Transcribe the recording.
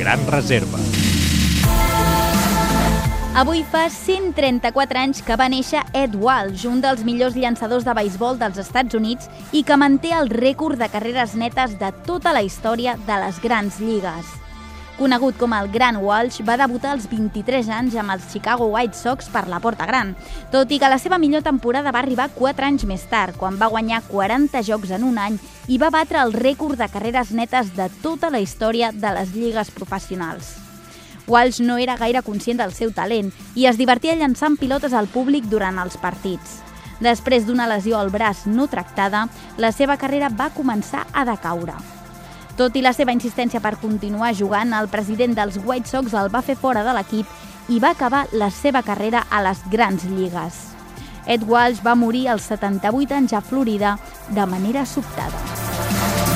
gran reserva. Avui fa 134 anys que va néixer Ed Walsh, un dels millors llançadors de beisbol dels Estats Units i que manté el rècord de carreres netes de tota la història de les grans lligues. Conegut com el Gran Walsh, va debutar als 23 anys amb els Chicago White Sox per la porta gran, tot i que la seva millor temporada va arribar 4 anys més tard, quan va guanyar 40 jocs en un any i va batre el rècord de carreres netes de tota la història de les lligues professionals. Walsh no era gaire conscient del seu talent i es divertia llançant pilotes al públic durant els partits. Després d'una lesió al braç no tractada, la seva carrera va començar a decaure. Tot i la seva insistència per continuar jugant, el president dels White Sox el va fer fora de l'equip i va acabar la seva carrera a les grans lligues. Ed Walsh va morir als 78 anys a Florida de manera sobtada.